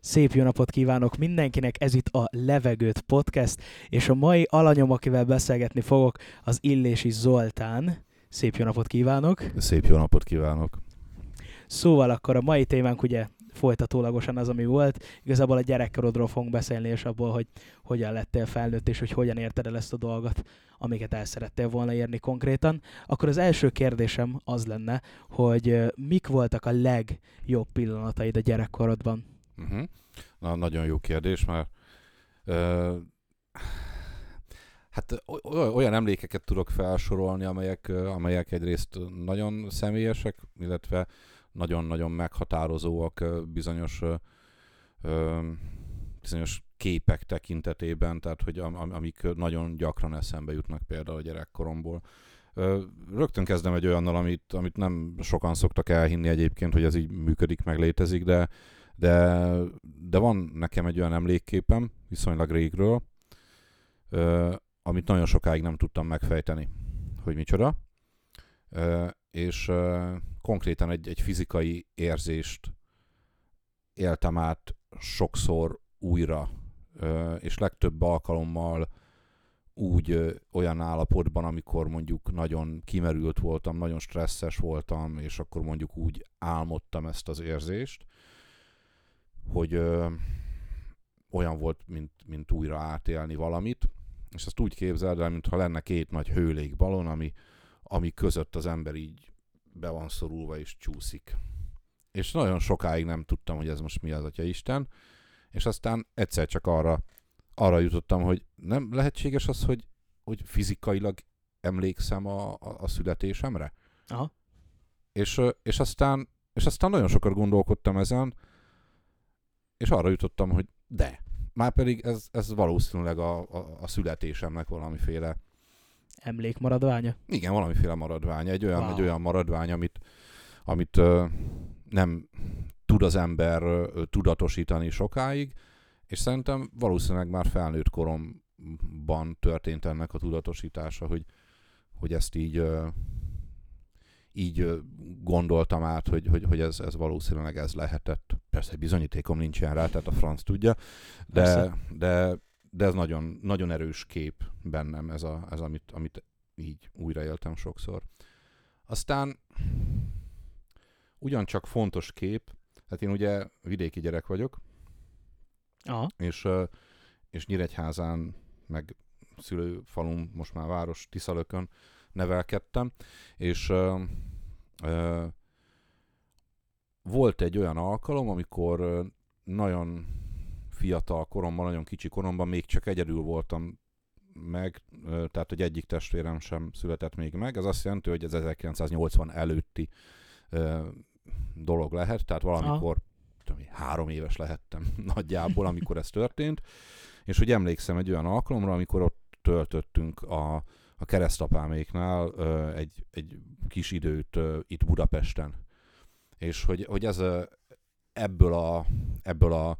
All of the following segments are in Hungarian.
Szép jó napot kívánok mindenkinek, ez itt a Levegőt Podcast, és a mai alanyom, akivel beszélgetni fogok, az Illési Zoltán. Szép jó napot kívánok! Szép jó napot kívánok! Szóval akkor a mai témánk ugye folytatólagosan az, ami volt. Igazából a gyerekkorodról fogunk beszélni, és abból, hogy hogyan lettél felnőtt, és hogy hogyan érted el ezt a dolgot, amiket el szerettél volna érni konkrétan. Akkor az első kérdésem az lenne, hogy mik voltak a legjobb pillanataid a gyerekkorodban? Uh-huh. Na, nagyon jó kérdés, mert uh, hát olyan emlékeket tudok felsorolni, amelyek, amelyek egyrészt nagyon személyesek, illetve nagyon-nagyon meghatározóak bizonyos, bizonyos képek tekintetében, tehát hogy am, amik nagyon gyakran eszembe jutnak például a gyerekkoromból. Rögtön kezdem egy olyannal, amit, amit nem sokan szoktak elhinni egyébként, hogy ez így működik, meg létezik, de, de, de van nekem egy olyan emlékképem, viszonylag régről, amit nagyon sokáig nem tudtam megfejteni, hogy micsoda. És konkrétan egy, egy fizikai érzést éltem át sokszor újra, és legtöbb alkalommal úgy olyan állapotban, amikor mondjuk nagyon kimerült voltam, nagyon stresszes voltam, és akkor mondjuk úgy álmodtam ezt az érzést, hogy ö, olyan volt, mint, mint újra átélni valamit, és ezt úgy képzeld el, mintha lenne két nagy hőlékbalon, ami, ami között az ember így be van szorulva és csúszik. És nagyon sokáig nem tudtam, hogy ez most mi az, Atya Isten, és aztán egyszer csak arra, arra jutottam, hogy nem lehetséges az, hogy, hogy fizikailag emlékszem a, a, a születésemre. Aha. És, és, aztán, és aztán nagyon sokat gondolkodtam ezen, és arra jutottam, hogy de, már pedig ez, ez valószínűleg a, a, a születésemnek valamiféle emlékmaradványa? Igen, valamiféle maradványa. Egy olyan, wow. egy olyan maradvány, amit, amit ö, nem tud az ember ö, tudatosítani sokáig, és szerintem valószínűleg már felnőtt koromban történt ennek a tudatosítása, hogy, hogy ezt így ö, így gondoltam át, hogy, hogy, hogy ez, ez valószínűleg ez lehetett. Persze bizonyítékom nincsen rá, tehát a franc tudja, de, de de ez nagyon, nagyon erős kép bennem, ez, a, ez amit, amit így újraéltem sokszor. Aztán ugyancsak fontos kép, hát én ugye vidéki gyerek vagyok, Aha. és, és Nyíregyházán, meg szülőfalum, most már város, Tiszalökön nevelkedtem, és volt egy olyan alkalom, amikor nagyon fiatal koromban, nagyon kicsi koromban még csak egyedül voltam meg, tehát hogy egyik testvérem sem született még meg. Ez azt jelenti, hogy ez 1980 előtti dolog lehet, tehát valamikor tudom, három éves lehettem nagyjából, amikor ez történt, és hogy emlékszem egy olyan alkalomra, amikor ott töltöttünk a, a keresztapáméknál egy, egy kis időt itt Budapesten. És hogy, hogy ez ebből a, ebből a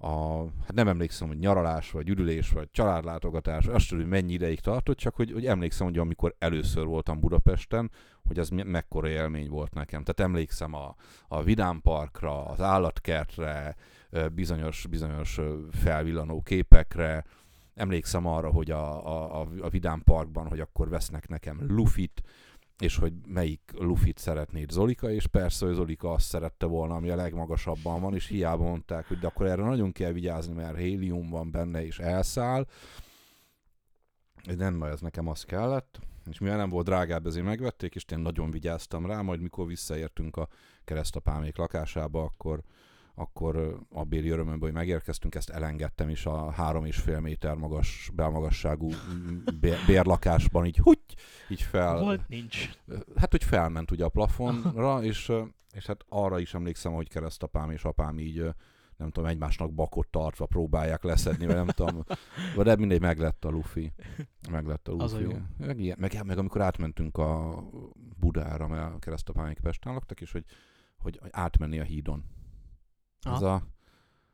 a, hát nem emlékszem, hogy nyaralás, vagy üdülés, vagy családlátogatás, azt tudom, hogy mennyi ideig tartott, csak hogy, hogy emlékszem, hogy amikor először voltam Budapesten, hogy az mekkora élmény volt nekem. Tehát emlékszem a, a Vidám az állatkertre, bizonyos, bizonyos felvillanó képekre, emlékszem arra, hogy a, a, a Vidám Parkban, hogy akkor vesznek nekem lufit, és hogy melyik lufit szeretnéd Zolika, és persze, hogy Zolika azt szerette volna, ami a legmagasabban van, és hiába mondták, hogy de akkor erre nagyon kell vigyázni, mert hélium van benne, és elszáll. Nem, ez nekem az kellett. És mivel nem volt drágább, ezért megvették, és én nagyon vigyáztam rá, majd mikor visszaértünk a keresztapámék lakásába, akkor akkor a béli örömömben, hogy megérkeztünk, ezt elengedtem is a három és fél méter magas, belmagasságú bérlakásban, így hogy így fel. Volt, nincs. Hát, hogy felment ugye a plafonra, és, és hát arra is emlékszem, hogy keresztapám és apám így nem tudom, egymásnak bakot tartva próbálják leszedni, vagy nem tudom, de mindegy, meglett a lufi. Meglett a lufi. Az a jó. Meg, meg, meg, amikor átmentünk a Budára, mert a keresztapámék Pesten laktak, és hogy, hogy átmenni a hídon ez a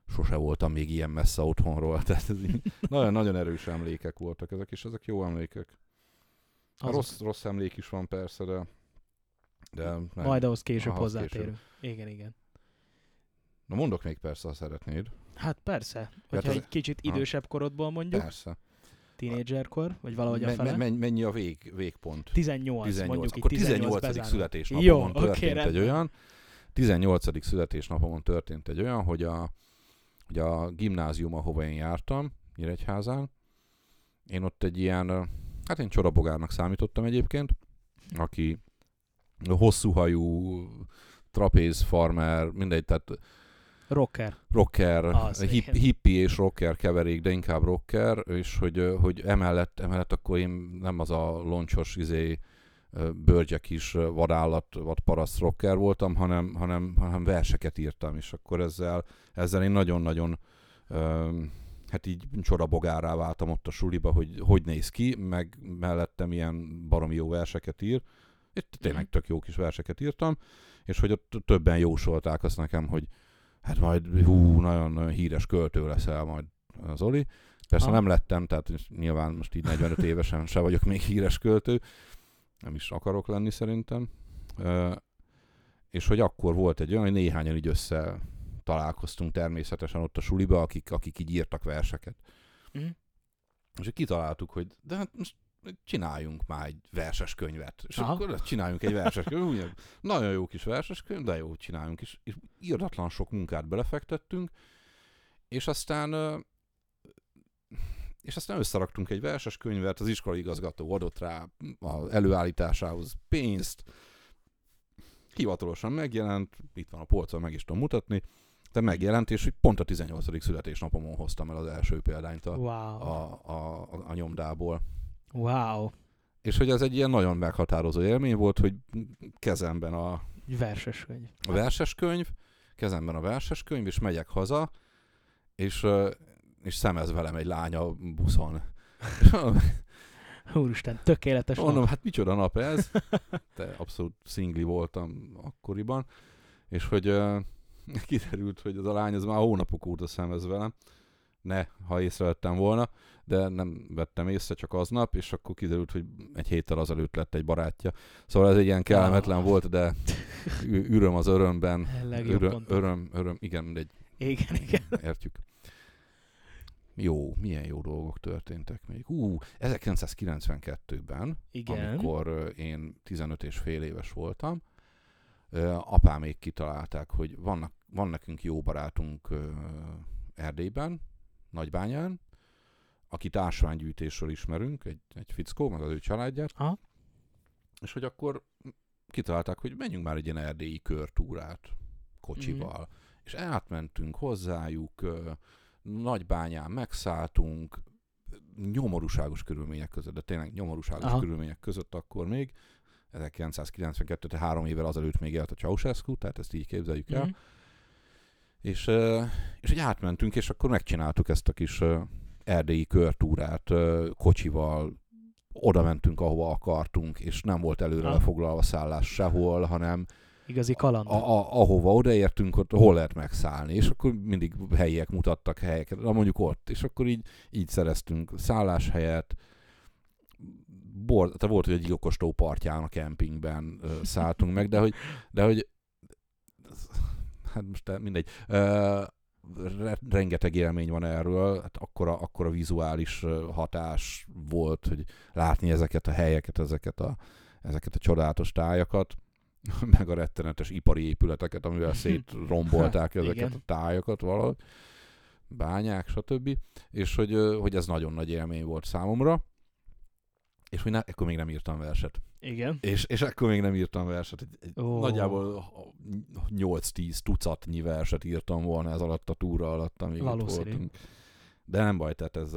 sose voltam még ilyen messze otthonról, tehát nagyon-nagyon erős emlékek voltak ezek, és ezek jó emlékek. Rossz, rossz emlék is van persze, de... de Majd ahhoz később hozzátérünk. Igen, igen. Na mondok még persze, ha szeretnéd. Hát persze, hogyha az- egy kicsit Aha. idősebb korodból mondjuk, Persze. tínédzserkor, vagy valahogy a Me- fele. me- menny- mennyi a vég, végpont? 18, 18. mondjuk Akkor itt 18, 18. bezárva. születésnapomon Jó, oké, történt egy rendben. olyan, 18. születésnapomon történt egy olyan, hogy a, hogy a gimnázium, ahova én jártam, Nyíregyházán, én ott egy ilyen, hát én csorabogárnak számítottam egyébként, aki hosszú hajú, trapéz farmer, mindegy, tehát Rocker. rocker, Az, hip, igen. hippie és rocker keverék, de inkább rocker, és hogy, hogy emellett, emellett akkor én nem az a loncsos izé, bőrgyek is vadállat, vadparaszt rocker voltam, hanem, hanem, hanem verseket írtam, és akkor ezzel, ezzel én nagyon-nagyon hát így csodabogárá váltam ott a suliba, hogy hogy néz ki, meg mellettem ilyen baromi jó verseket ír. Itt tényleg Mhm. tök jó kis verseket írtam, és hogy ott többen jósolták azt nekem, hogy hát majd hú, nagyon, híres költő leszel majd az Oli. Persze Aha. nem lettem, tehát nyilván most így 45 évesen se vagyok még híres költő, nem is akarok lenni szerintem. És hogy akkor volt egy olyan, hogy néhányan így össze találkoztunk természetesen ott a suliba, akik, akik így írtak verseket. Mhm. És kitaláltuk, hogy de hát most csináljunk már egy verses könyvet. És Aha. akkor csináljunk egy verses könyvet. Nagyon jó kis verses könyv, de jó, csináljunk is. És írdatlan sok munkát belefektettünk, és aztán és aztán összeraktunk egy verses könyvet, az iskolai igazgató adott rá az előállításához pénzt, hivatalosan megjelent, itt van a polcon, meg is tudom mutatni, de megjelent, és pont a 18. születésnapomon hoztam el az első példányt a, Wow. a, a, a, a nyomdából. Wow. És hogy ez egy ilyen nagyon meghatározó élmény volt, hogy kezemben a, verses könyv. a verses könyv, kezemben a verses könyv, és megyek haza, és, és szemez velem egy lány a buszon. Úristen, tökéletes Mondom, nap. hát micsoda nap ez? Te abszolút szingli voltam akkoriban, és hogy uh, kiderült, hogy az a lány az már hónapok óta szemez velem. Ne, ha észrevettem volna, de nem vettem észre csak aznap, és akkor kiderült, hogy egy héttel azelőtt lett egy barátja. Szóval ez egy ilyen kellemetlen Ah. volt, de ü- öröm az örömben. Öröm, öröm, öröm, igen, mindegy, Igen, igen. értjük. Jó, milyen jó dolgok történtek még. Ú, 1992-ben, Igen. amikor én 15 és fél éves voltam, apámék kitalálták, hogy vannak, van nekünk jó barátunk Erdélyben, Nagybányán, akit ásványgyűjtésről ismerünk, egy, egy fickó, meg az ő családját, Aha. és hogy akkor kitalálták, hogy menjünk már egy ilyen erdélyi körtúrát kocsival. Mhm. És átmentünk hozzájuk, Nagybányán megszálltunk, nyomorúságos körülmények között, de tényleg nyomorúságos Aha. körülmények között akkor még, 1992, tehát három évvel azelőtt még élt a Ceausescu, tehát ezt így képzeljük el. Mhm. És, és hogy átmentünk, és akkor megcsináltuk ezt a kis erdélyi körtúrát kocsival, oda mentünk, ahova akartunk, és nem volt előre lefoglalva szállás sehol, hanem Igazi kaland. a, a, ahova odaértünk, ott hol lehet megszállni, és akkor mindig helyiek mutattak helyeket, na mondjuk ott, és akkor így, így szereztünk szálláshelyet, Bor, tehát volt, hogy egy gyilkostó partján a kempingben ö, szálltunk meg, de hogy, de hogy hát most mindegy, ö, re, rengeteg élmény van erről, hát akkora, akkora vizuális hatás volt, hogy látni ezeket a helyeket, ezeket a, ezeket a csodálatos tájakat, meg a rettenetes ipari épületeket, amivel szétrombolták ezeket Igen. a tájakat valahogy, bányák, stb. És hogy, hogy ez nagyon nagy élmény volt számomra, és hogy ne, ekkor még nem írtam verset. Igen. És, és ekkor még nem írtam verset. Egy, egy Ó. Nagyjából 8-10 tucatnyi verset írtam volna ez alatt a túra alatt, amíg itt Valószínű. voltunk. De nem baj, tehát ez,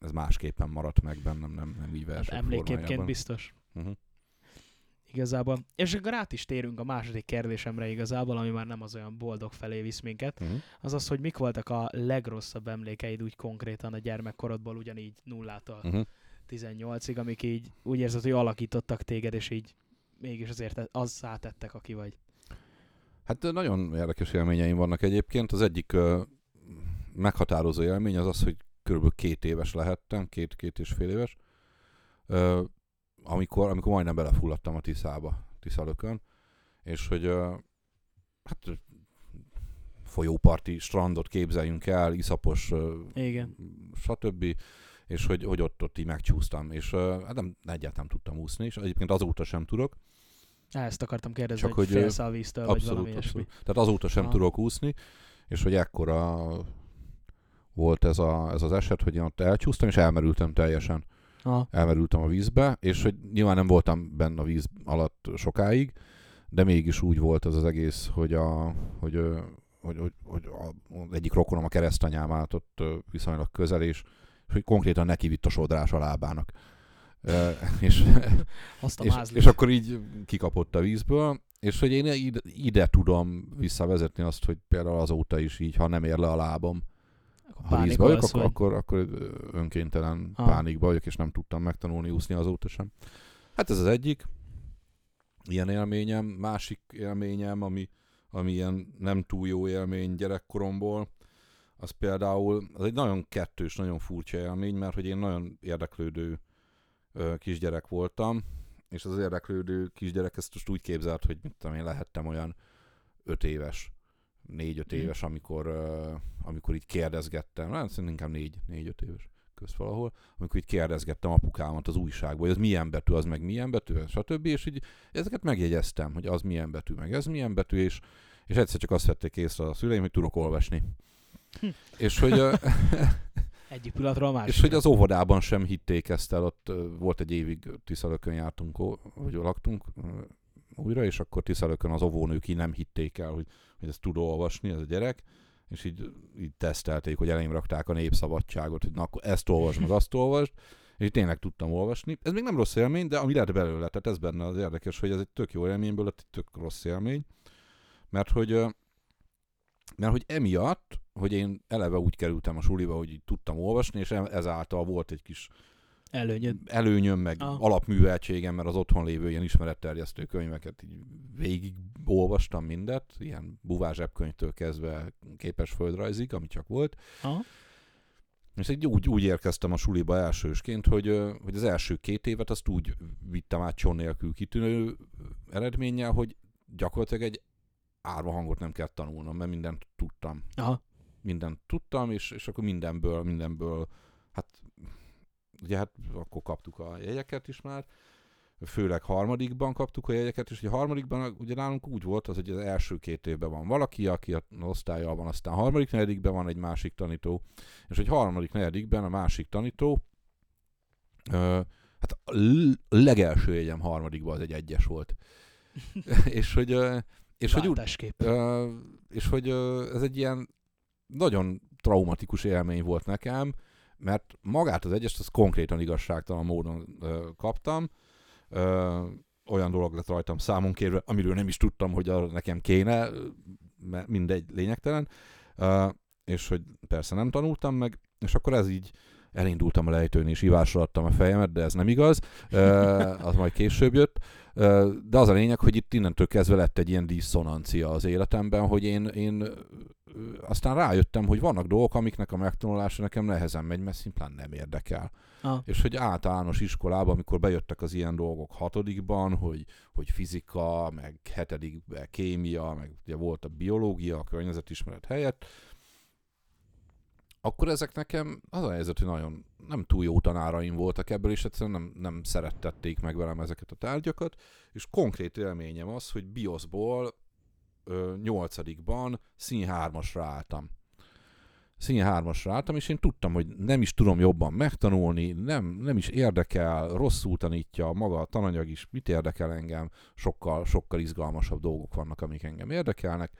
ez másképpen maradt meg bennem, nem, nem így Hát versek emléképként biztos. Uh-huh. Igazából. És akkor át is térünk a második kérdésemre igazából, ami már nem az olyan boldog felé visz minket. Uh-huh. Az az, hogy mik voltak a legrosszabb emlékeid úgy konkrétan a gyermekkorodból, ugyanígy nullától Uh-huh. 18-ig, amik így úgy érzed, hogy alakítottak téged, és így mégis azért azzá tettek, aki vagy. Hát nagyon érdekes élményeim vannak egyébként. Az egyik ö, meghatározó élmény az az, hogy kb. két éves lehettem, két, két és fél éves, ö, amikor, amikor majdnem belefulladtam a Tiszába, Tiszalökön, és hogy hát folyóparti strandot képzeljünk el, iszapos, Igen. stb. És hogy, hogy ott, ott így megcsúsztam. És hát nem, egyáltalán nem tudtam úszni, és egyébként azóta sem tudok. Ezt akartam kérdezni, Csak hogy, hogy, félsz a víztől, vagy Abszolút, valami ilyesmi. abszolút. Tehát azóta sem Aha. tudok úszni, és hogy ekkora volt ez, a, ez az eset, hogy én ott elcsúsztam, és elmerültem teljesen. Aha. Elmerültem a vízbe, és hogy nyilván nem voltam benne a víz alatt sokáig, de mégis úgy volt ez az egész, hogy, a, hogy, hogy, hogy, hogy a, az egyik rokonom a keresztanyám állt ott viszonylag közel, és hogy konkrétan neki vitt a sodrás a lábának. És, Azt a és, mázlit. és akkor így kikapott a vízből, és hogy én ide, ide tudom visszavezetni azt, hogy például azóta is így, ha nem ér le a lábam, Akkor ha vízbe vagyok, akkor, vagy? akkor, akkor önkéntelen Ah. pánikba vagyok, és nem tudtam megtanulni úszni azóta sem. Hát ez az egyik ilyen élményem. Másik élményem, ami, ami ilyen nem túl jó élmény gyerekkoromból, az például, az egy nagyon kettős, nagyon furcsa élmény, mert hogy én nagyon érdeklődő ö, kisgyerek voltam, és az érdeklődő kisgyerek ezt most úgy képzelt, hogy mit tudom én, lehettem olyan öt éves, négy-öt Mhm. éves, amikor, amikor így kérdezgettem, hát szerintem inkább négy, négy-öt éves közt valahol, amikor így kérdezgettem apukámat az újságból, hogy az milyen betű, az meg milyen betű, stb. És így ezeket megjegyeztem, hogy az milyen betű, meg ez milyen betű, és, és egyszer csak azt vették észre a szüleim, hogy tudok olvasni. Hm. és hogy, Egyik pillanatról a másik. és hogy az óvodában sem hitték ezt el, ott volt egy évig Tiszalökön jártunk, vagy laktunk újra, és akkor Tiszalökön az óvónők így nem hitték el, hogy, hogy ezt tud olvasni ez a gyerek, és így, így tesztelték, hogy elém rakták a népszabadságot, hogy na akkor ezt olvasd, meg azt olvasd, és így tényleg tudtam olvasni. Ez még nem rossz élmény, de ami lehet belőle, tehát ez benne az érdekes, hogy ez egy tök jó élményből lett egy tök rossz élmény, mert hogy mert hogy emiatt, hogy én eleve úgy kerültem a suliba, hogy így tudtam olvasni, és e- ezáltal volt egy kis Előnyöd. előnyöm, meg Ah. alapműveltségem, mert az otthon lévő ilyen ismeretterjesztő könyveket így végig olvastam mindet, ilyen buvázsebkönyvtől kezdve képes földrajzig, ami csak volt. Aha. És így úgy, úgy érkeztem a suliba elsősként, hogy, hogy az első két évet azt úgy vittem át cson nélkül kitűnő eredménnyel, hogy gyakorlatilag egy árva hangot nem kellett tanulnom, mert mindent tudtam Aha. mindent tudtam, és, és akkor mindenből, mindenből, ugye hát akkor kaptuk a jegyeket is már, főleg harmadikban kaptuk a jegyeket, és ugye harmadikban ugye nálunk úgy volt az, hogy az első két évben van valaki, aki a osztályjal van, aztán harmadik, negyedikben van egy másik tanító, és hogy harmadik, negyedikben a másik tanító, ö, hát a legelső jegyem harmadikban az egy egyes volt. és hogy, ö, és hogy úgy. Ö, és hogy ö, ez egy ilyen nagyon traumatikus élmény volt nekem, mert magát az egyest, az konkrétan igazságtalan módon ö, kaptam. Ö, olyan dolog lett rajtam számon kérve, amiről nem is tudtam, hogy arra nekem kéne, mert mindegy, lényegtelen. Ö, és hogy persze nem tanultam meg, és akkor ez így elindultam a lejtőn, és ivásra adtam a fejemet, de ez nem igaz, Ö, az majd később jött. De az a lényeg, hogy itt innentől kezdve lett egy ilyen diszonancia az életemben, hogy én, én aztán rájöttem, hogy vannak dolgok, amiknek a megtanulása nekem nehezen megy, mert szimplán nem érdekel. Ah. És hogy általános iskolában, amikor bejöttek az ilyen dolgok hatodikban, hogy, hogy fizika, meg hetedikben kémia, meg ugye volt a biológia, a környezetismeret helyett, akkor ezek nekem az a helyzet, hogy nagyon nem túl jó tanáraim voltak ebből, és egyszerűen nem, nem szerettették meg velem ezeket a tárgyakat, és konkrét élményem az, hogy bioszból ö, nyolcadikban szín álltam. Szín álltam, és én tudtam, hogy nem is tudom jobban megtanulni, nem, nem is érdekel, rosszul tanítja maga a tananyag is, mit érdekel engem, sokkal, sokkal izgalmasabb dolgok vannak, amik engem érdekelnek,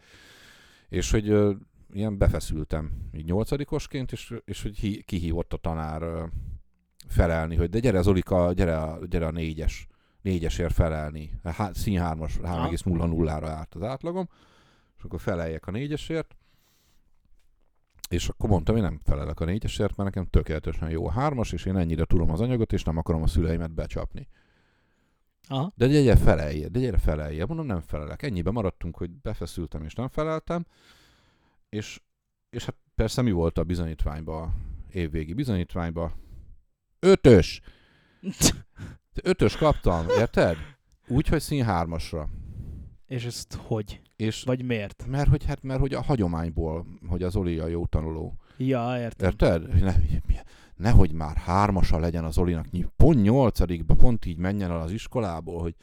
és hogy ilyen befeszültem így nyolcadikosként, és, és hogy hi, kihívott a tanár felelni, hogy de gyere Zolika, gyere a, gyere a négyes, négyesért felelni. Há, szín hármas, 3,00-ra állt az átlagom, és akkor feleljek a négyesért, és akkor mondtam, hogy nem felelek a négyesért, mert nekem tökéletesen jó a hármas, és én ennyire tudom az anyagot, és nem akarom a szüleimet becsapni. Aha. De gyere felelje, de gyere felelje. Mondom, nem felelek. Ennyibe maradtunk, hogy befeszültem és nem feleltem. És, és hát persze mi volt a bizonyítványba, évvégi bizonyítványba? Ötös! Ötös kaptam, érted? Úgy, hogy szín hármasra. És ezt hogy? És Vagy miért? mert hogy, hát, mert hogy a hagyományból, hogy az Oli a jó tanuló. Ja, értem. Érted? Ne, nehogy már hármasa legyen az Olinak, pont nyolcadikba, pont így menjen el az iskolából, hogy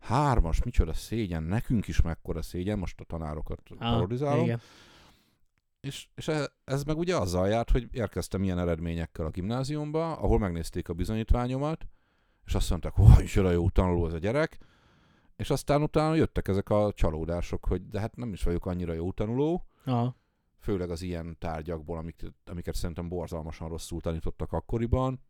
hármas, micsoda szégyen, nekünk is mekkora szégyen, most a tanárokat Ah, parodizálom. igen. És, és e- ez meg ugye azzal járt, hogy érkeztem ilyen eredményekkel a gimnáziumba, ahol megnézték a bizonyítványomat, és azt mondták, hogy micsoda jó tanuló az a gyerek, és aztán utána jöttek ezek a csalódások, hogy de hát nem is vagyok annyira jó tanuló, Aha. főleg az ilyen tárgyakból, amik, amiket szerintem borzalmasan rosszul tanítottak akkoriban.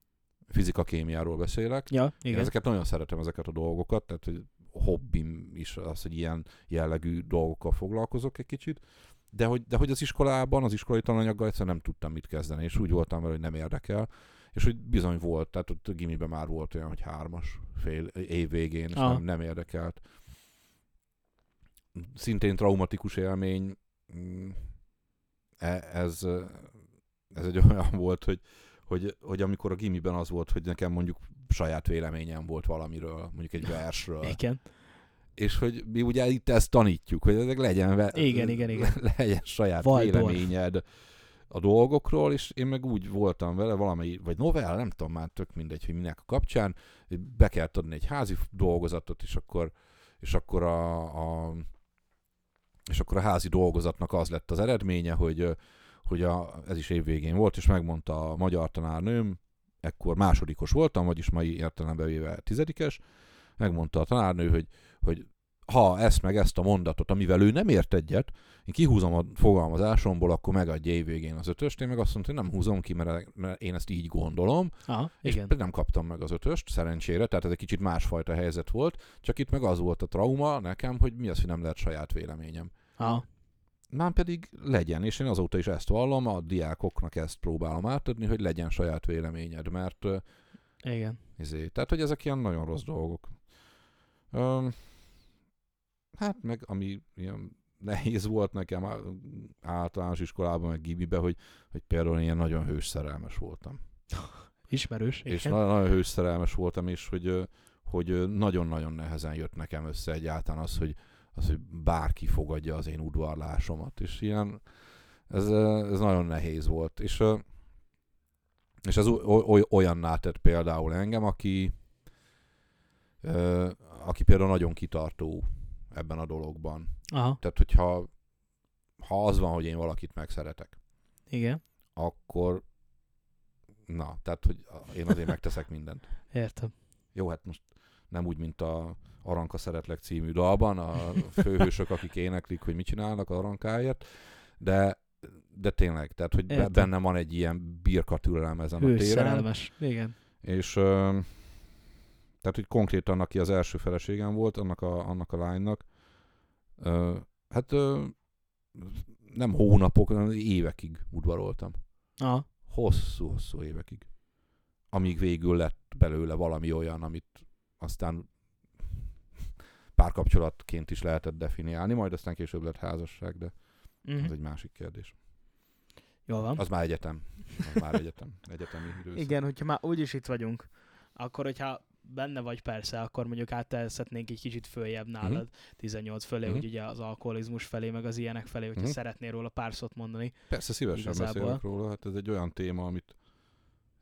Fizika, kémiáról beszélek. Ja, Én igen. ezeket nagyon szeretem, ezeket a dolgokat, tehát hogy hobbim is az, hogy ilyen jellegű dolgokkal foglalkozok egy kicsit. De hogy, de hogy az iskolában, az iskolai tananyaggal egyszerűen nem tudtam mit kezdeni, és úgy voltam vele, hogy nem érdekel. És hogy bizony volt, tehát ott a gimiben már volt olyan, hogy hármas fél év végén, és Ah. nem, nem érdekelt. Szintén traumatikus élmény, mm, e- ez, ez egy olyan volt, hogy, hogy, hogy amikor a gimiben az volt, hogy nekem mondjuk saját véleményem volt valamiről, mondjuk egy versről, Igen. És hogy mi ugye itt ezt tanítjuk, hogy ezek legyen, ve- Igen, igen, igen. legyen saját Waldorf. véleményed a dolgokról, és én meg úgy voltam vele, valami, vagy novell, nem tudom már, tök mindegy, hogy minek a kapcsán, be kellett adni egy házi dolgozatot, és akkor, és akkor a, a és akkor a házi dolgozatnak az lett az eredménye, hogy, hogy a, ez is évvégén volt, és megmondta a magyar tanárnőm, ekkor másodikos voltam, vagyis mai értelemben véve tizedikes, megmondta a tanárnő, hogy, hogy ha ezt meg ezt a mondatot, amivel ő nem ért egyet, én kihúzom a fogalmazásomból, akkor megadja évvégén az ötöst, én meg azt mondtam, hogy nem húzom ki, mert, én ezt így gondolom, Aha, és igen. nem kaptam meg az ötöst, szerencsére, tehát ez egy kicsit másfajta helyzet volt, csak itt meg az volt a trauma nekem, hogy mi az, hogy nem lehet saját véleményem. Aha. Már pedig legyen, és én azóta is ezt vallom, a diákoknak ezt próbálom átadni, hogy legyen saját véleményed, mert Igen. izé, tehát, hogy ezek ilyen nagyon rossz dolgok. Öm, hát meg, ami ilyen nehéz volt nekem általános iskolában, meg gibibe, hogy, hogy például ilyen nagyon hős szerelmes voltam. Ismerős. És igen. nagyon, nagyon hős szerelmes voltam, és hogy, hogy nagyon-nagyon nehezen jött nekem össze egyáltalán az, hogy, az, hogy bárki fogadja az én udvarlásomat. És ilyen, ez, ez nagyon nehéz volt. És, és ez olyanná tett például engem, aki, aki például nagyon kitartó ebben a dologban. Aha, Tehát, hogyha ha az van, hogy én valakit megszeretek, igen. akkor na, tehát, hogy én azért megteszek mindent. Értem. Jó, hát most nem úgy, mint a Aranka Szeretlek című dalban, a főhősök, akik éneklik, hogy mit csinálnak az arankáért, de, de tényleg, tehát, hogy Értem. bennem van egy ilyen birka türelem ezen a Hős téren, szerelmes. Igen. és tehát, hogy konkrétan aki az első feleségem volt, annak a, annak a lánynak, ö, hát ö, nem hónapok, hanem évekig udvaroltam. Aha. Hosszú-hosszú évekig. Amíg végül lett belőle valami olyan, amit aztán párkapcsolatként is lehetett definiálni, majd aztán később lett házasság, de Mhm. ez egy másik kérdés. Jól van. Az már egyetem. Az már egyetem. Egyetemi időszak. Igen, hogyha már úgyis itt vagyunk, akkor hogyha benne vagy persze, akkor mondjuk áttelszhetnénk egy kicsit följebb nálad, 18 fölé, Mhm. hogy ugye az alkoholizmus felé, meg az ilyenek felé, hogyha Mhm. szeretnél róla pár szót mondani. Persze szívesen Igazából. beszélek róla, hát ez egy olyan téma, amit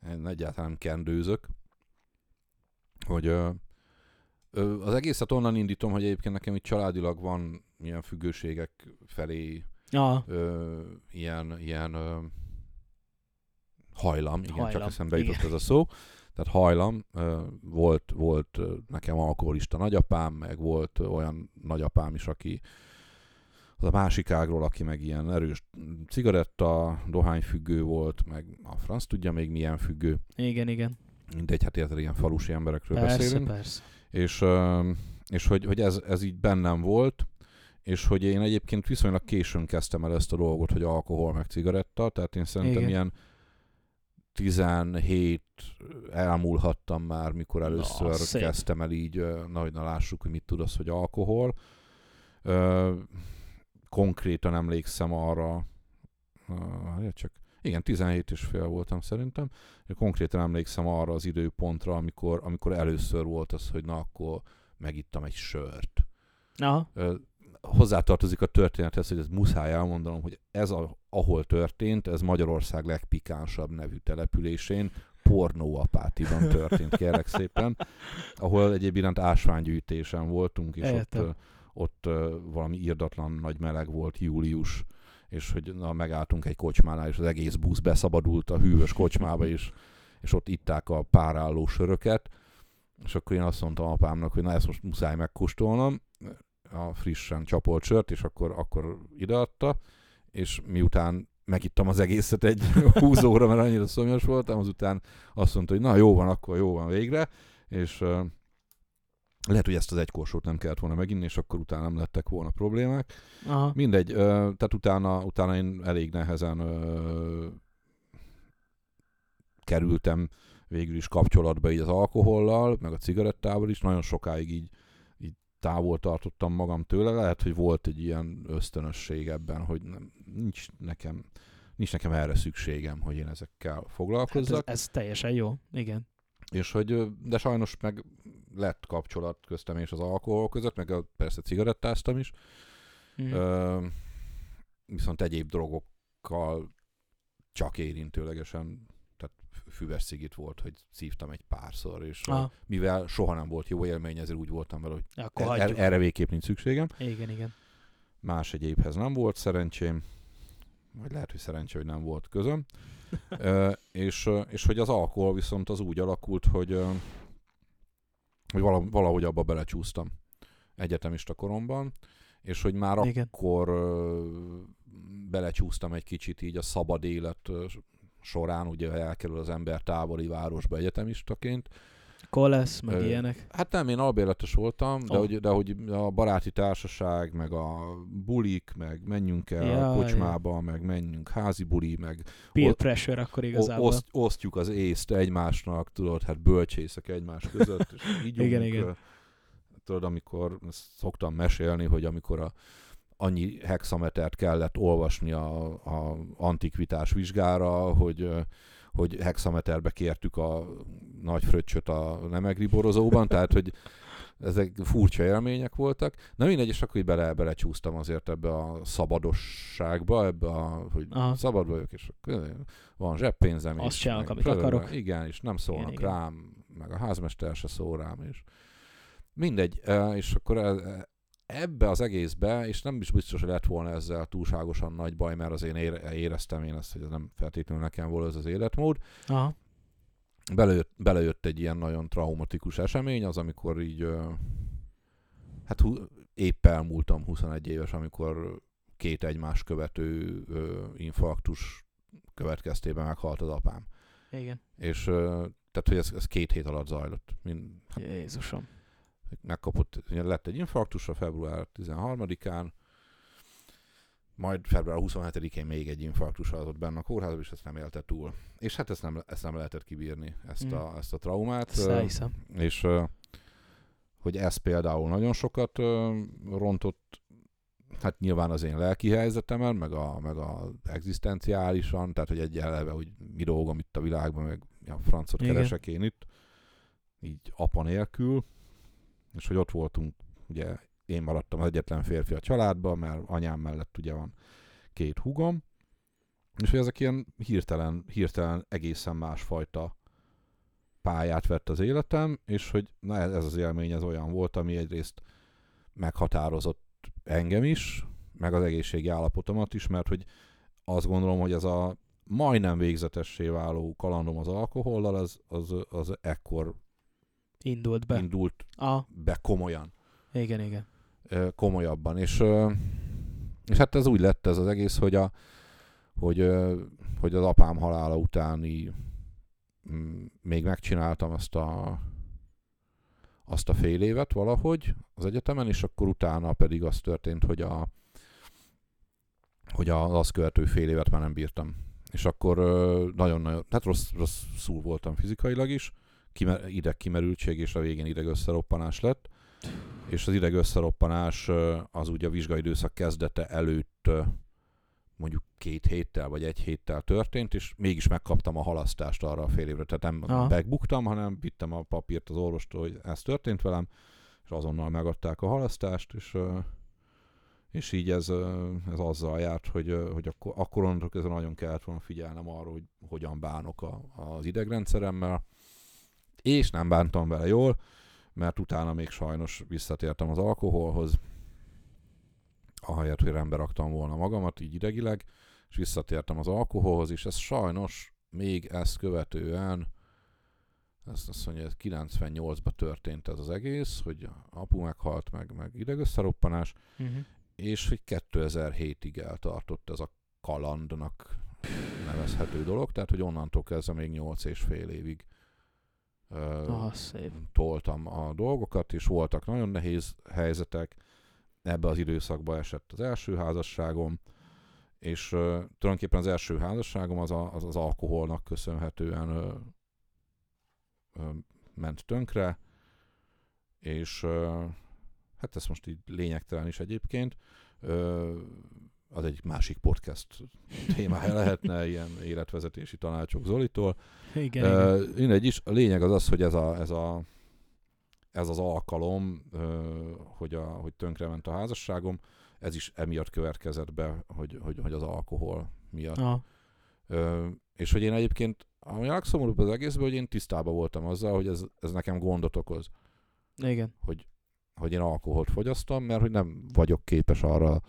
én egyáltalán nem kendőzök, hogy ö, ö, az egészet onnan indítom, hogy egyébként nekem itt családilag van ilyen függőségek felé Ja, ö, ilyen, ilyen ö, hajlam, igen, Hajlam, csak eszembe jutott igen. ez a szó. Tehát hajlam, volt, volt nekem alkoholista nagyapám, meg volt olyan nagyapám is, aki az a másik ágról, aki meg ilyen erős cigaretta, dohányfüggő volt, meg a franc tudja még milyen függő. igen, igen. Mindegy, hát érted, ilyen falusi emberekről Persze, beszélünk persze. és, és hogy, hogy ez, ez így bennem volt, és hogy én egyébként viszonylag későn kezdtem el ezt a dolgot, hogy alkohol meg cigaretta, tehát én szerintem Igen. ilyen 17 elmúlhattam már, mikor először szép. kezdtem el így, ö, na, hogy na lássuk, hogy mit tud az, hogy alkohol. Ö, konkrétan emlékszem arra, uh, csak igen, 17 és fél voltam szerintem. Konkrétan emlékszem arra az időpontra, amikor, amikor először volt az, hogy na akkor megittam egy sört. Aha, Ö, hozzátartozik a történethez, hogy ez muszáj elmondanom, hogy ez, a, ahol történt, ez Magyarország legpikánsabb nevű településén, Pornóapátiban történt, kérlek szépen, ahol egyébként ásványgyűjtésen voltunk, és ott, ott valami írdatlan nagy meleg volt július, és hogy na, megálltunk egy kocsmánál, és az egész busz beszabadult a hűvös kocsmába, és, és ott itták a párálló söröket, és akkor én azt mondtam apámnak, hogy na ezt most muszáj megkóstolnom, a frissen csapolt sört, és akkor, akkor ideadta, és miután megittam az egészet egy húzóra, mert annyira szomjas voltam, azután azt mondta, hogy na jó van, akkor jó van végre, és uh, lehet, hogy ezt az egy korsót nem kellett volna meginni, és akkor utána nem lettek volna problémák. Aha. Mindegy, uh, tehát utána, utána én elég nehezen uh, kerültem végül is kapcsolatba így az alkohollal, meg a cigarettával is, nagyon sokáig így, így távol tartottam magam tőle, lehet, hogy volt egy ilyen ösztönösség ebben, hogy nem, nincs nekem nincs nekem erre szükségem, hogy én ezekkel Hát ez, foglalkozzak, ez teljesen jó, igen. és hogy, de sajnos meg lett kapcsolat köztem és az alkohol között, meg persze cigarettáztam is, Mm. Ö, viszont egyéb drogokkal csak érintőlegesen, füves szigit volt, hogy szívtam egy párszor, és Aha. mivel soha nem volt jó élmény, ezért úgy voltam vele, hogy Akkor er, hagyjuk. erre végképp nincs szükségem. Igen, igen. Más egyébhez nem volt szerencsém, vagy lehet, hogy szerencsé, hogy nem volt közöm. Ö, és, és hogy az alkohol viszont az úgy alakult, hogy, hogy vala- valahogy abba belecsúsztam egyetemista koromban, és hogy már Igen. akkor belecsúsztam egy kicsit így a szabad élet során, ugye elkerül az ember távoli városba egyetemistaként. Kolesz, meg Ö, ilyenek. Hát nem, én albérletes voltam, de, Ó. hogy, de hogy a baráti társaság, meg a bulik, meg menjünk el Ja, kocsmába, meg menjünk házi buli, meg Peer ott- pressure akkor igazából. oszt, osztjuk az észt egymásnak, tudod, hát bölcsészek egymás között, és így Igen, igen. Tudod, amikor szoktam mesélni, hogy amikor a annyi hexametert kellett olvasni a, a antikvitás vizsgára, hogy hogy hexameterbe kértük a nagy fröccsöt a nemegri borozóban, tehát hogy ezek furcsa élmények voltak. Na mindegy, és akkor így bele, belecsúsztam azért ebbe a szabadosságba, ebbe a, hogy Aha. szabad vagyok, és van zseppénzem. Azt csinálok, amit akarok. Igen, és nem szólnak Igen, igen. rám, meg a házmester se szól rám, és mindegy, és akkor e- ebbe az egészbe, és nem is biztos, hogy lett volna ezzel túlságosan nagy baj, mert az én ére- éreztem én ezt, hogy ez nem feltétlenül nekem volt ez az életmód. Aha. Belejött, belejött egy ilyen nagyon traumatikus esemény, az amikor így, hát épp elmúltam 21 éves, amikor két egymás követő infarktus következtében meghalt az apám. Igen. És tehát, hogy ez, ez két hét alatt zajlott. Mind, Jézusom. Megkapott, lett egy infarktusa február 13-án, majd február 27-én még egy infarktus adott benne a kórházban, és ezt nem élte túl. És hát ezt nem, ezt nem lehetett kibírni, ezt, Mm. a, ezt a traumát. Ezt elhiszem. és hogy ez például nagyon sokat rontott, hát nyilván az én lelki helyzetemen, meg a, meg a egzisztenciálisan, tehát hogy egy eleve, hogy mi dolgom itt a világban, meg a francot Igen. keresek én itt, így apa nélkül, és hogy ott voltunk, ugye én maradtam az egyetlen férfi a családban, mert anyám mellett ugye van két húgom, és hogy ezek ilyen hirtelen, hirtelen egészen másfajta pályát vett az életem, és hogy na ez az élmény ez olyan volt, ami egyrészt meghatározott engem is, meg az egészségi állapotomat is, mert hogy azt gondolom, hogy ez a majdnem végzetessé váló kalandom az alkohollal, az, az, az ekkor Indult be. indult Ah, be komolyan, igen, igen. komolyabban, és, és hát ez úgy lett ez az egész, hogy, a, hogy, hogy az apám halála utáni még megcsináltam azt a azt a fél évet valahogy az egyetemen, és akkor utána pedig az történt, hogy a hogy az azt követő fél évet már nem bírtam. És akkor nagyon-nagyon, hát rossz, rosszul voltam fizikailag is, kime, ideg kimerültség, és a végén ideg összeroppanás lett. És az ideg összeroppanás ö, az ugye a vizsgai időszak kezdete előtt mondjuk két héttel vagy egy héttel történt, és mégis megkaptam a halasztást arra a fél évre. Tehát nem Aha. megbuktam, hanem vittem a papírt az orvostól, hogy ez történt velem, és azonnal megadták a halasztást, és, és így ez, ez azzal járt, hogy, hogy akkor, akkor onnantól kezdve nagyon kellett volna figyelnem arra, hogy hogyan bánok a, az idegrendszeremmel, és nem bántam vele jól, mert utána még sajnos visszatértem az alkoholhoz, ahelyett, hogy rendbe raktam volna magamat, így idegileg, és visszatértem az alkoholhoz, és ez sajnos még ezt követően, ezt azt mondja, 98-ban történt ez az egész, hogy apu meghalt, meg, meg idegösszeroppanás, uh-huh. és hogy 2007-ig eltartott ez a kalandnak nevezhető dolog, tehát hogy onnantól kezdve még 8 és fél évig uh, szép. toltam a dolgokat, és voltak nagyon nehéz helyzetek, ebbe az időszakba esett az első házasságom, és uh, tulajdonképpen az első házasságom az a, az, az alkoholnak köszönhetően uh, uh, ment tönkre, és uh, hát ez most így lényegtelen is egyébként, uh, az egy másik podcast témája lehetne, ilyen életvezetési tanácsok Zolitól. Igen, uh, igen. Mindegy is, a lényeg az az, hogy ez, a, ez, a, ez az alkalom, uh, hogy, a, hogy tönkrement a házasságom, ez is emiatt következett be, hogy, hogy, hogy az alkohol miatt. Aha. Ö, és hogy én egyébként, ami a legszomorúbb az egészben, hogy én tisztában voltam azzal, hogy ez, ez nekem gondot okoz. Igen. Hogy, hogy én alkoholt fogyasztom, mert hogy nem vagyok képes arra,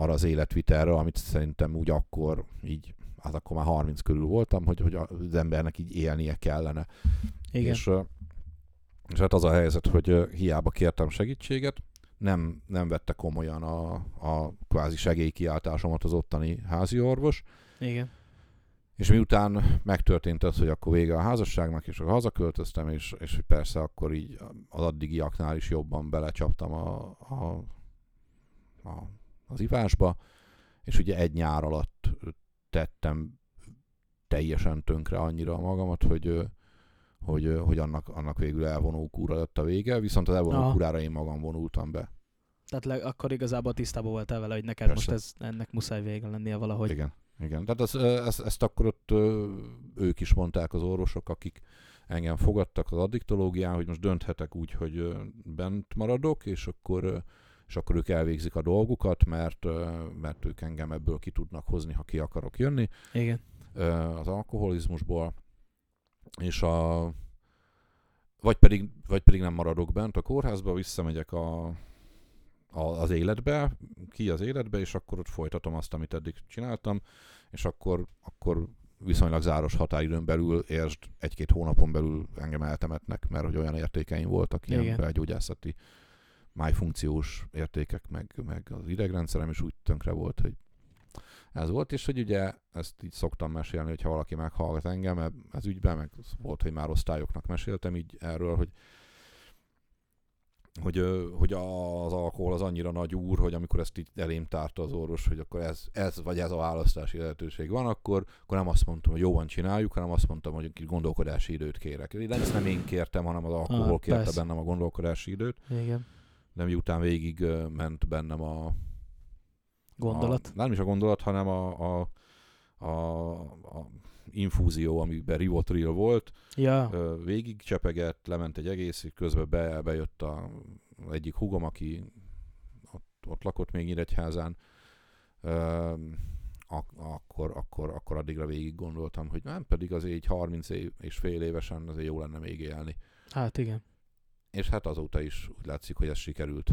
arra az életvitelre, amit szerintem úgy akkor így, hát akkor már 30 körül voltam, hogy, hogy az embernek így élnie kellene. Igen. És, és hát az a helyzet, hogy hiába kértem segítséget, nem, nem vette komolyan a, a kvázi segélykiáltásomat az ottani házi orvos. Igen. És miután megtörtént az, hogy akkor vége a házasságnak, és akkor hazaköltöztem, és, és persze akkor így az addigiaknál is jobban belecsaptam a, a, a, az ivásba, és ugye egy nyár alatt tettem teljesen tönkre annyira magamat, hogy, hogy, hogy annak, annak végül elvonó kúra lett a vége, viszont az elvonó Aha. kúrára én magam vonultam be. Tehát le, akkor igazából tisztában voltál vele, hogy neked Persze. most ez, ennek muszáj vége lennie valahogy. Igen, igen. Tehát ez, ez, ezt akkor ott ők is mondták az orvosok, akik engem fogadtak az addiktológián, hogy most dönthetek úgy, hogy bent maradok, és akkor, és akkor ők elvégzik a dolgukat, mert, mert ők engem ebből ki tudnak hozni, ha ki akarok jönni. Igen. Az alkoholizmusból és a vagy pedig, vagy pedig nem maradok bent a kórházba, visszamegyek a, a, az életbe, ki az életbe, és akkor ott folytatom azt, amit eddig csináltam, és akkor, akkor viszonylag záros határidőn belül, értsd, egy-két hónapon belül engem eltemetnek, mert hogy olyan értékeim voltak, ilyen belgyógyászati májfunkciós értékek, meg, meg az idegrendszerem is úgy tönkre volt, hogy ez volt, és hogy ugye ezt így szoktam mesélni, hogyha valaki meghallgat engem ez ügyben, meg volt, hogy már osztályoknak meséltem így erről, hogy hogy, hogy az alkohol az annyira nagy úr, hogy amikor ezt így elém tárta az orvos, hogy akkor ez, ez vagy ez a választási lehetőség van, akkor, akkor nem azt mondtam, hogy jó van, csináljuk, hanem azt mondtam, hogy egy gondolkodási időt kérek. De ezt nem én kértem, hanem az alkohol ah, kérte persze. bennem a gondolkodási időt. Igen. De miután végig ment bennem a, Gondolat? A, nem is a gondolat, hanem a, a, a, a infúzió, amiben rivotril volt. Ja. Végig csepegett, lement egy egész, közben be, bejött a egyik hugom, aki ott, ott lakott még Nyíregyházán. Ak- akkor, akkor, akkor addigra végig gondoltam, hogy nem, pedig azért egy 30 év és fél évesen azért jó lenne még élni. Hát igen. És hát azóta is úgy látszik, hogy ez sikerült.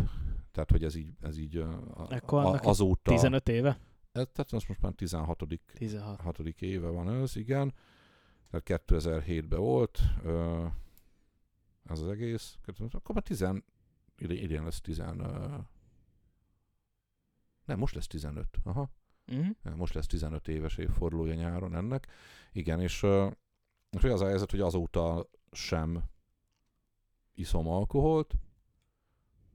Tehát, hogy ez így, ez így Ekkor a, azóta... 15 éve? Ez, tehát most, most már 16. 16. 6. éve van ez, igen. Tehát 2007-ben volt ez az egész. Akkor már 10, idén lesz 10, nem, most lesz 15. Aha. Uh-huh. Most lesz 15 éves évfordulója nyáron ennek. Igen, és, és az a helyzet, hogy azóta sem iszom alkoholt,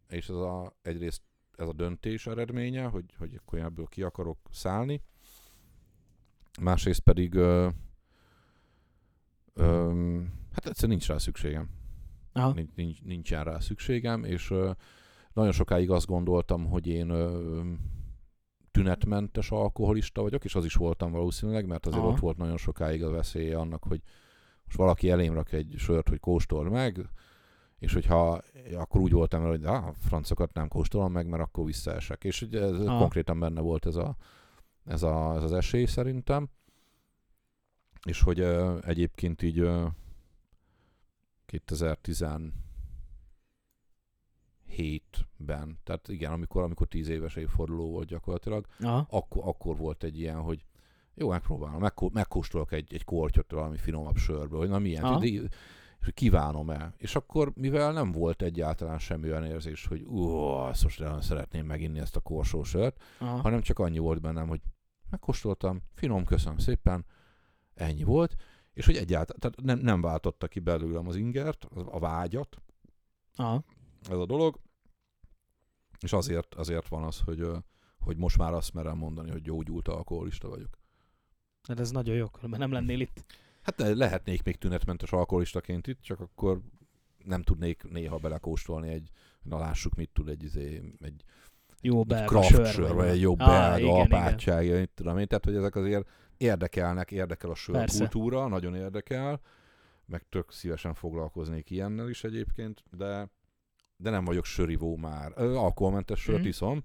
és ez a, egyrészt ez a döntés eredménye, hogy, hogy akkor ebből ki akarok szállni. Másrészt pedig ö, ö, hát egyszerűen nincs rá szükségem. Aha. Nincs, nincs, nincsen rá szükségem, és ö, nagyon sokáig azt gondoltam, hogy én ö, tünetmentes alkoholista vagyok, és az is voltam valószínűleg, mert azért Aha. ott volt nagyon sokáig a veszélye annak, hogy most valaki elém rak egy sört, hogy kóstol meg, és hogyha akkor úgy voltam vele, hogy ah, francokat nem kóstolom meg, mert akkor visszaesek. És ugye ez Aha. konkrétan benne volt ez, a, ez, a, ez az esély szerintem. És hogy uh, egyébként így uh, 2017-ben, tehát igen, amikor, amikor 10 éves évforduló volt gyakorlatilag, Aha. akkor, akkor volt egy ilyen, hogy jó, megpróbálom, megkó- megkóstolok egy, egy kortyot valami finomabb sörből, hogy na milyen, de, és hogy kívánom el. És akkor, mivel nem volt egyáltalán semmi olyan érzés, hogy ú, azt most nagyon szeretném meginni ezt a korsó sört, Aha. hanem csak annyi volt bennem, hogy megkóstoltam, finom, köszönöm szépen, ennyi volt, és hogy egyáltalán, tehát nem, nem váltotta ki belőlem az ingert, a vágyat, Aha. ez a dolog, és azért, azért van az, hogy, hogy most már azt merem mondani, hogy gyógyult alkoholista vagyok. Hát ez nagyon jó, mert nem lennél itt. Hát lehetnék még tünetmentes alkoholistaként itt, csak akkor nem tudnék néha belekóstolni egy, na lássuk mit tud egy, izé, egy, Jó belga craft sör. vagy egy Ah, belga igen, apátság, mit tudom én, tehát hogy ezek azért érdekelnek, érdekel a sörkultúra, nagyon érdekel, meg tök szívesen foglalkoznék ilyennel is egyébként, de, de nem vagyok sörivó már. Ö, alkoholmentes sört Mhm. iszom,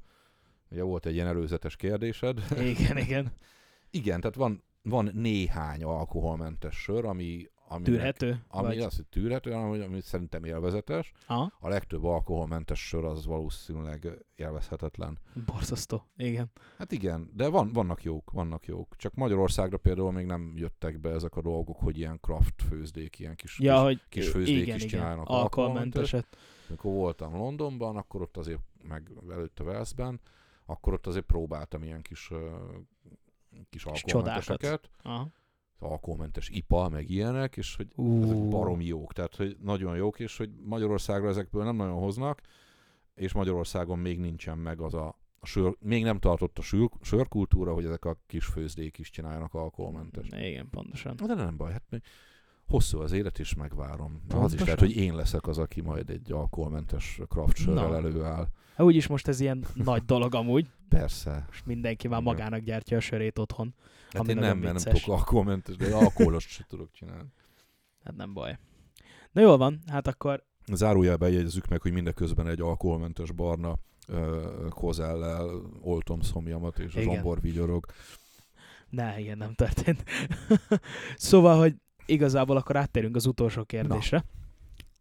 ugye volt egy ilyen előzetes kérdésed. Igen. igen. Igen, tehát van, van néhány alkoholmentes sör, ami, ami Tűrhető? ami vagy... az, hogy tűrhető, hogy- ami szerintem élvezetes. Aha. A legtöbb alkoholmentes sör az valószínűleg élvezhetetlen. Borzasztó. Igen. Hát igen, de van, vannak jók, vannak jók. Csak Magyarországra például még nem jöttek be ezek a dolgok, hogy ilyen craft főzdék, ilyen kis, Ja, kis hogy kis főzdék igen, is igen. csinálnak Alkoholmenteset. Amikor voltam Londonban, akkor ott azért, meg előtte Velszben, akkor ott azért próbáltam ilyen kis, kis alkoholmenteseket. Aha. alkoholmentes IPA, meg ilyenek, és hogy ezek Ú. baromi jók, tehát hogy nagyon jók, és hogy Magyarországra ezekből nem nagyon hoznak, és Magyarországon még nincsen meg az a, a sör, még nem tartott a sör, sörkultúra, hogy ezek a kis főzdék is csináljanak alkoholmentes. Igen, pontosan. De nem baj, hát még hosszú az élet, és megvárom. Az is Pontosan. lehet, hogy én leszek az, aki majd egy alkoholmentes craft sörrel előáll. Hát úgyis most ez ilyen nagy dolog amúgy. Persze. Most mindenki már magának gyártja a sörét otthon. Hát én nem, mert nem tudok alkoholmentes, de alkoholos sem tudok csinálni. Hát nem baj. Na jól van, hát akkor Zárójelben jegyezzük meg, hogy mindeközben egy alkoholmentes barna ö, kozellel oltom szomjamat, és a zsombor vigyorog. ne, igen, nem történt. szóval, hogy igazából akkor áttérünk az utolsó kérdésre.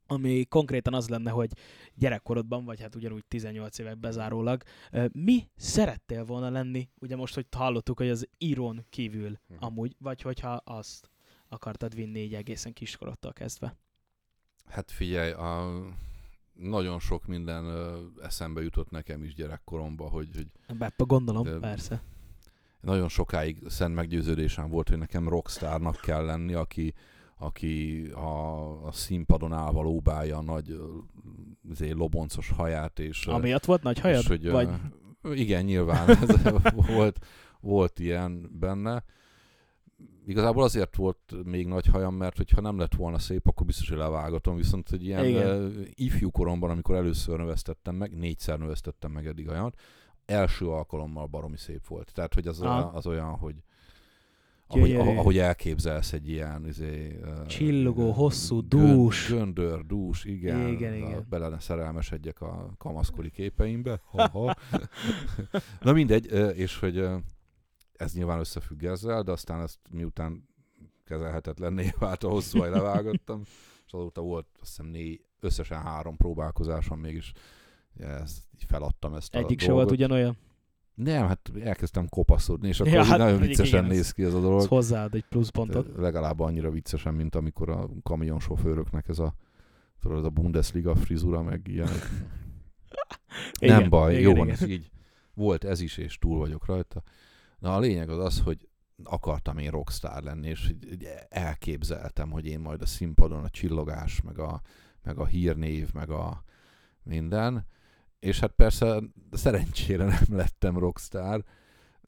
Ami konkrétan az lenne, hogy gyerekkorodban, vagy hát ugyanúgy 18 évek bezárólag, ö, mi szerettél volna lenni, ugye most, hogy hallottuk, hogy az írón kívül Mhm. amúgy, vagy hogyha azt akartad vinni így egészen kiskorodtól kezdve. Hát figyelj, a, nagyon sok minden ö, eszembe jutott nekem is gyerekkoromban, hogy, hogy Be, gondolom, De- persze. Nagyon sokáig szent meggyőződésem volt, hogy nekem rockstárnak kell lenni, aki, aki a, a színpadon állva lóbálja a nagy ö, izé, loboncos haját, és, Amiatt volt nagy hajad? És hogy, vagy... igen, nyilván ez volt, volt ilyen benne. Igazából azért volt még nagy hajam, mert hogyha nem lett volna szép, akkor biztos, hogy levágatom. Viszont hogy ilyen Igen. ifjú koromban, amikor először növesztettem meg, négyszer növesztettem meg eddig hajamat, első alkalommal baromi szép volt. Tehát, hogy az, olyan, az olyan, hogy ahogy, ahogy, elképzelsz egy ilyen izé, Csillogó, hosszú, dús. Göndör, dús, igen. Igen, igen. Bele ne szerelmesedjek a kamaszkori képeimbe. Ha-ha. Na mindegy, és hogy ez nyilván összefügg ezzel, de aztán ezt miután kezelhetetlenné vált a hosszú levágottam, és azóta volt azt hiszem négy, összesen három próbálkozásom mégis ezt, így feladtam ezt a Egyik se volt ugyanolyan. Nem, hát elkezdtem kopaszodni, és akkor Ja, hát nagyon viccesen igen, ez- néz ki ez a Ez dolog. hozzáad egy pluszpontot. Legalább annyira viccesen, mint amikor a kamionsofőröknek ez a, tudod, ez a Bundesliga frizura, meg ilyenek. Igen, Nem baj, igen, jó igen. van, ez így. Volt ez is, és túl vagyok rajta. Na a lényeg az az, hogy akartam én rockstar lenni, és elképzeltem, hogy én majd a színpadon a csillogás, meg a, meg a hírnév, meg a minden. És hát persze szerencsére nem lettem rockstar,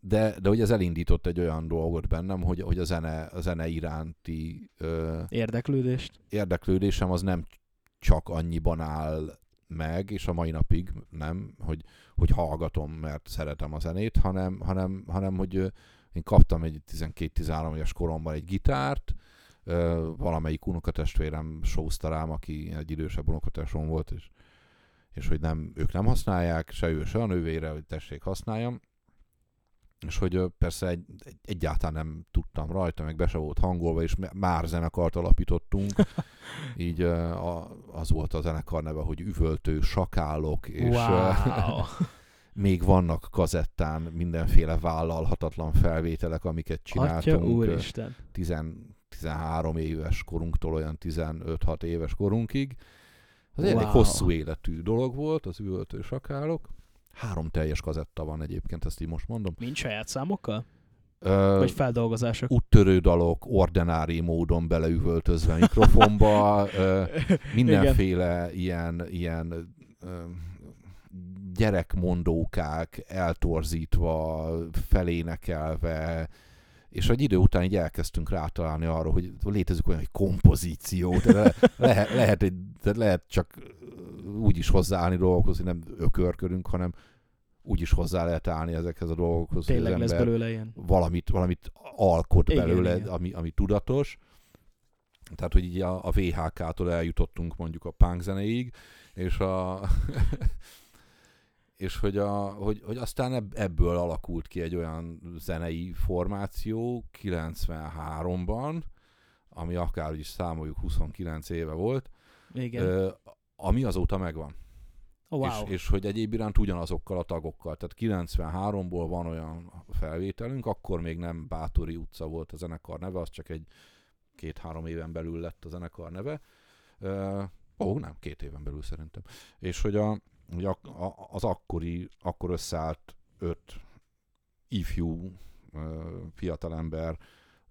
de, de hogy ez elindított egy olyan dolgot bennem, hogy, hogy a, zene, a zene iránti ö, Érdeklődést. érdeklődésem az nem csak annyiban áll meg, és a mai napig nem, hogy, hogy hallgatom, mert szeretem a zenét, hanem, hanem, hanem hogy én kaptam egy 12-13 éves koromban egy gitárt, Ö, valamelyik unokatestvérem sózta rám, aki egy idősebb unokatestvérom volt, és, és hogy nem, ők nem használják, se ő, se a nővére, hogy tessék használjam. És hogy persze egy, egy, egyáltalán nem tudtam rajta, meg be se volt hangolva, és már zenekart alapítottunk. Így a, az volt a zenekar neve, hogy Üvöltő Sakálok, és wow. még vannak kazettán mindenféle vállalhatatlan felvételek, amiket Atya csináltunk. ö, úristen. 10, 13 éves korunktól olyan 15-6 éves korunkig. Az wow. elég hosszú életű dolog volt, az üvöltő sakálok. Három teljes kazetta van egyébként, ezt így most mondom. Mind saját számokkal? Ö, Vagy feldolgozások? úttörő dalok ordinári módon beleüvöltözve mikrofonba, ö, mindenféle ilyen, ilyen ö, gyerekmondókák eltorzítva, felénekelve, és egy idő után így elkezdtünk rátalálni arra, hogy létezik olyan, hogy kompozíció, tehát le, lehet, lehet, egy, tehát lehet csak úgy is hozzáállni dolgokhoz, hogy nem ökörkörünk, hanem úgy is hozzá lehet állni ezekhez a dolgokhoz, hogy Tényleg az lesz belőle ilyen. valamit, valamit alkot Igen, belőle, igen. Ami, ami tudatos. Tehát, hogy így a, a VHK-tól eljutottunk mondjuk a punk zenéig, és a és hogy, a, hogy, hogy aztán ebb- ebből alakult ki egy olyan zenei formáció 93-ban, ami akár is számoljuk 29 éve volt, Igen. ö, ami azóta megvan. oh, wow. És, és hogy egyéb iránt ugyanazokkal a tagokkal. Tehát 93-ból van olyan felvételünk, akkor még nem Bátori utca volt a zenekar neve, az csak egy két-három éven belül lett a zenekar neve. Ö, ó, nem, két éven belül szerintem. És hogy, a, a, az akkori, akkor összeállt öt ifjú fiatalember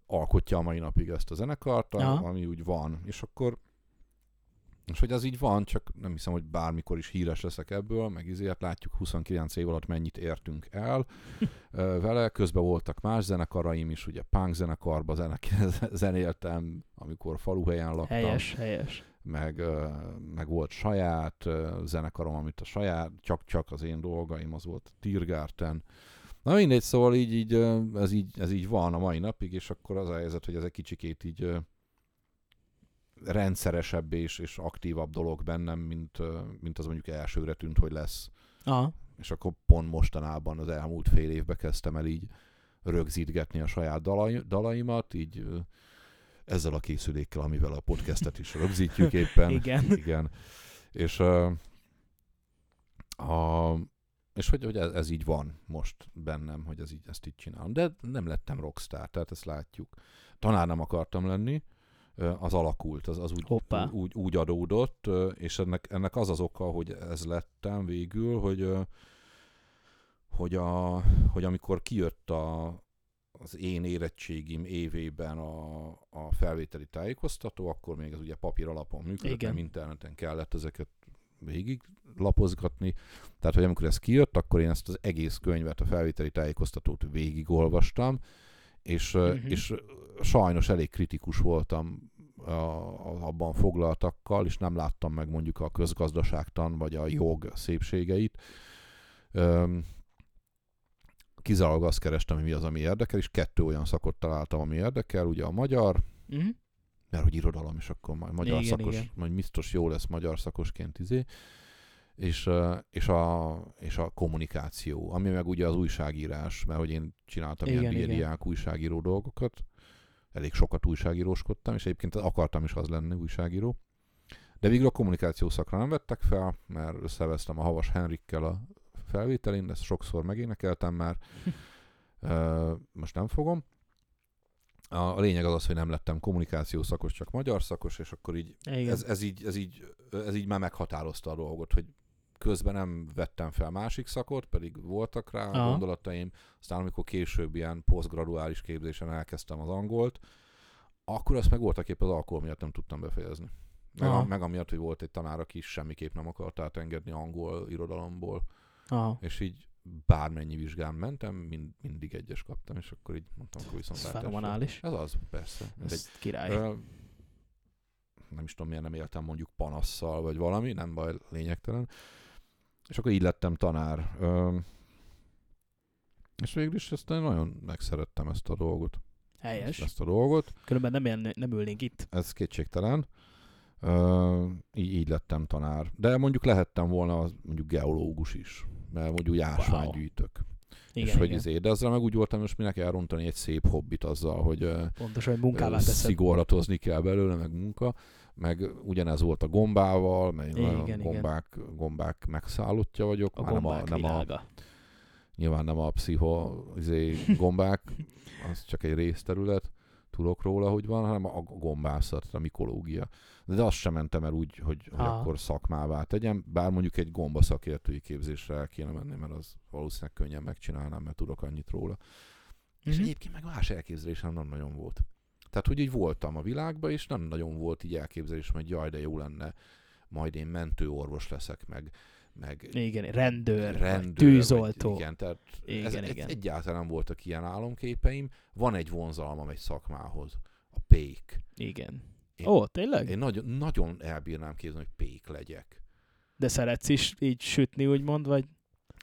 alkotja a mai napig ezt a zenekart, a- Aha. ami úgy van. És akkor és hogy az így van, csak nem hiszem, hogy bármikor is híres leszek ebből, meg izért látjuk 29 év alatt mennyit értünk el vele. Közben voltak más zenekaraim is, ugye punk zenekarba zenek, zenéltem, amikor faluhelyen laktam Helyes, helyes. Meg, meg volt saját zenekarom, amit a saját, csak-csak az én dolgaim, az volt Tiergarten. Na mindegy, szóval így, így, ez így, ez így van a mai napig, és akkor az a helyzet, hogy ez egy kicsikét így rendszeresebb és, és aktívabb dolog bennem, mint, mint az mondjuk elsőre tűnt, hogy lesz. Aha. És akkor pont mostanában, az elmúlt fél évben kezdtem el így rögzítgetni a saját dalai, dalaimat, így ezzel a készülékkel, amivel a podcastet is rögzítjük éppen. Igen. Igen. És, ö, a, és hogy, hogy ez, ez, így van most bennem, hogy ez így, ezt így csinálom. De nem lettem rockstar, tehát ezt látjuk. Tanár nem akartam lenni, az alakult, az, az úgy, Hoppá. úgy, úgy adódott, és ennek, ennek az az oka, hogy ez lettem végül, hogy, hogy, a, hogy amikor kijött a, az én érettségim évében a, a felvételi tájékoztató, akkor még ez ugye papír alapon működött, Igen. nem interneten kellett ezeket végig lapozgatni. Tehát, hogy amikor ez kijött, akkor én ezt az egész könyvet, a felvételi tájékoztatót végigolvastam, és, uh-huh. és sajnos elég kritikus voltam a, abban foglaltakkal, és nem láttam meg mondjuk a közgazdaságtan vagy a jog szépségeit. Öm, kizárólag azt kerestem, hogy mi az, ami érdekel, és kettő olyan szakot találtam, ami érdekel, ugye a magyar, Mhm. mert hogy irodalom, és akkor majd magyar Igen, szakos, igen. majd biztos jó lesz magyar szakosként izé, és, és, a, és a kommunikáció, ami meg ugye az újságírás, mert hogy én csináltam Igen, ilyen diák újságíró dolgokat, elég sokat újságíróskodtam, és egyébként akartam is az lenni újságíró, de végül a kommunikáció szakra nem vettek fel, mert összevesztem a Havas Henrikkel a felvételén, ezt sokszor megénekeltem már, most nem fogom. A, a lényeg az az, hogy nem lettem kommunikáció szakos, csak magyar szakos, és akkor így Igen. ez, ez, így, ez, így, ez így már meghatározta a dolgot, hogy közben nem vettem fel másik szakot, pedig voltak rá Aha. gondolataim, aztán amikor később ilyen posztgraduális képzésen elkezdtem az angolt, akkor azt meg voltak épp az alkohol miatt nem tudtam befejezni. Meg, Aha. meg amiatt, hogy volt egy tanár, aki semmiképp nem akart átengedni angol irodalomból, Aha. és így bármennyi vizsgán mentem, mind, mindig egyes kaptam, és akkor így mondtam, akkor viszont fenomenális. Ez az, persze. Ez egy, király. ö, nem is tudom, miért nem éltem mondjuk panasszal, vagy valami, nem baj, lényegtelen. És akkor így lettem tanár. Ö, és végül is ezt nagyon megszerettem ezt a dolgot. Helyes. ezt a dolgot. Különben nem, élne, nem ülnénk itt. Ez kétségtelen. Uh, így, így lettem tanár. De mondjuk lehettem volna az, mondjuk geológus is, mert mondjuk ásványgyűjtök. Igen, és hogy igen. izé, de ezzel meg úgy voltam, most minek elrontani egy szép hobbit azzal, hogy Pontosan, hogy munkává szigorlatozni kell belőle, meg munka, meg ugyanez volt a gombával, mert én Igen, olyan igen. gombák, gombák megszállottja vagyok, A már nem a, gombák nem a, világa. nyilván nem a pszicho izé, gombák, az csak egy részterület, tudok róla, hogy van, hanem a gombászat, a mikológia. De azt sem mentem el úgy, hogy, hogy Aha. akkor szakmává tegyem, bár mondjuk egy gomba szakértői képzésre el kéne menni, mert az valószínűleg könnyen megcsinálnám, mert tudok annyit róla. És Mhm. egyébként meg más elképzelésem nem nagyon volt. Tehát, hogy így voltam a világban, és nem nagyon volt így elképzelésem, hogy jaj, de jó lenne, majd én mentőorvos leszek, meg, meg Igen, rendőr, rendőr, tűzoltó. Vagy, igen, tehát Igen, ez, ez igen. egyáltalán nem voltak ilyen álomképeim. Van egy vonzalmam egy szakmához, a pék. Igen. Én- Ó, tényleg? Én nagyon, nagyon elbírnám képzelni, hogy pék legyek. De szeretsz is így sütni, úgymond, vagy?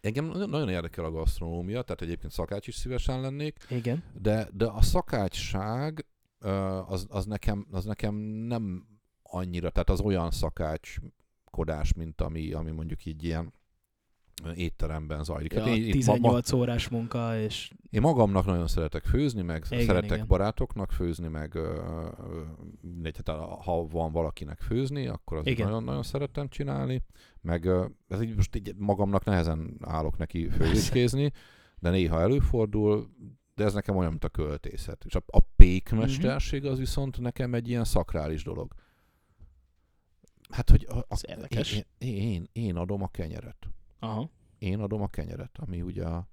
Engem nagyon érdekel a gasztronómia, tehát egyébként szakács is szívesen lennék, Igen. de, de a szakácsság ö, az, az, nekem, az nekem nem annyira, tehát az olyan szakácskodás, mint ami, ami mondjuk így ilyen étteremben zajlik. Ja, Hát én, én, ma, 18 órás munka, és én magamnak nagyon szeretek főzni, meg Igen, szeretek igen. barátoknak főzni, meg hát ha van valakinek főzni, akkor Igen. nagyon-nagyon szeretem csinálni, meg ez így most így magamnak nehezen állok neki főzéskézni, de néha előfordul, de ez nekem olyan, mint a költészet. És a, a pékmesterség az viszont nekem egy ilyen szakrális dolog. Hát, hogy a, a, érdekes. én, én, én, adom a kenyeret. aha. Én adom a kenyeret, ami ugye a,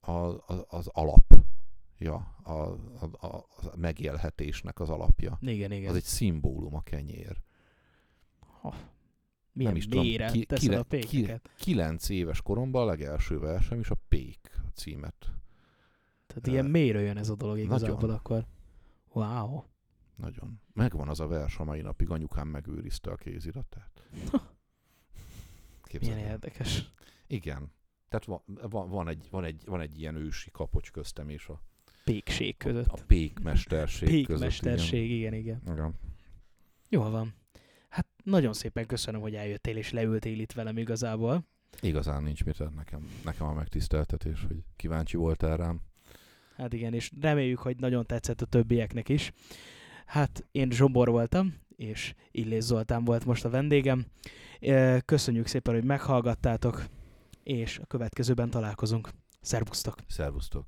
a, a, az alapja, a, a, a, a megélhetésnek az alapja. Igen, igen. Az egy szimbólum a kenyér. Ha. Milyen is tudom, ki- kire- a pékeket? Kilenc éves koromban a legelső versem is a Pék címet. Tehát Ö, ilyen mélyre jön ez a dolog igazából nagyon. akkor. Wow. Nagyon. Megvan az a vers, a mai napig anyukám megőrizte a kéziratát. Milyen érdekes. Igen. Tehát van, van, van, egy, van, egy, van egy ilyen ősi kapocs köztem és a, Pékség között. a pékmesterség között. Pékmesterség, igen, igen. Igen. igen. Jól van. Hát nagyon szépen köszönöm, hogy eljöttél és leültél itt velem igazából. Igazán nincs mit nekem, nekem a megtiszteltetés, hogy kíváncsi voltál rám. Hát igen, és reméljük, hogy nagyon tetszett a többieknek is. Hát én Zsombor voltam, és Illés Zoltán volt most a vendégem. Köszönjük szépen, hogy meghallgattátok, és a következőben találkozunk. Szervusztok! Szervusztok!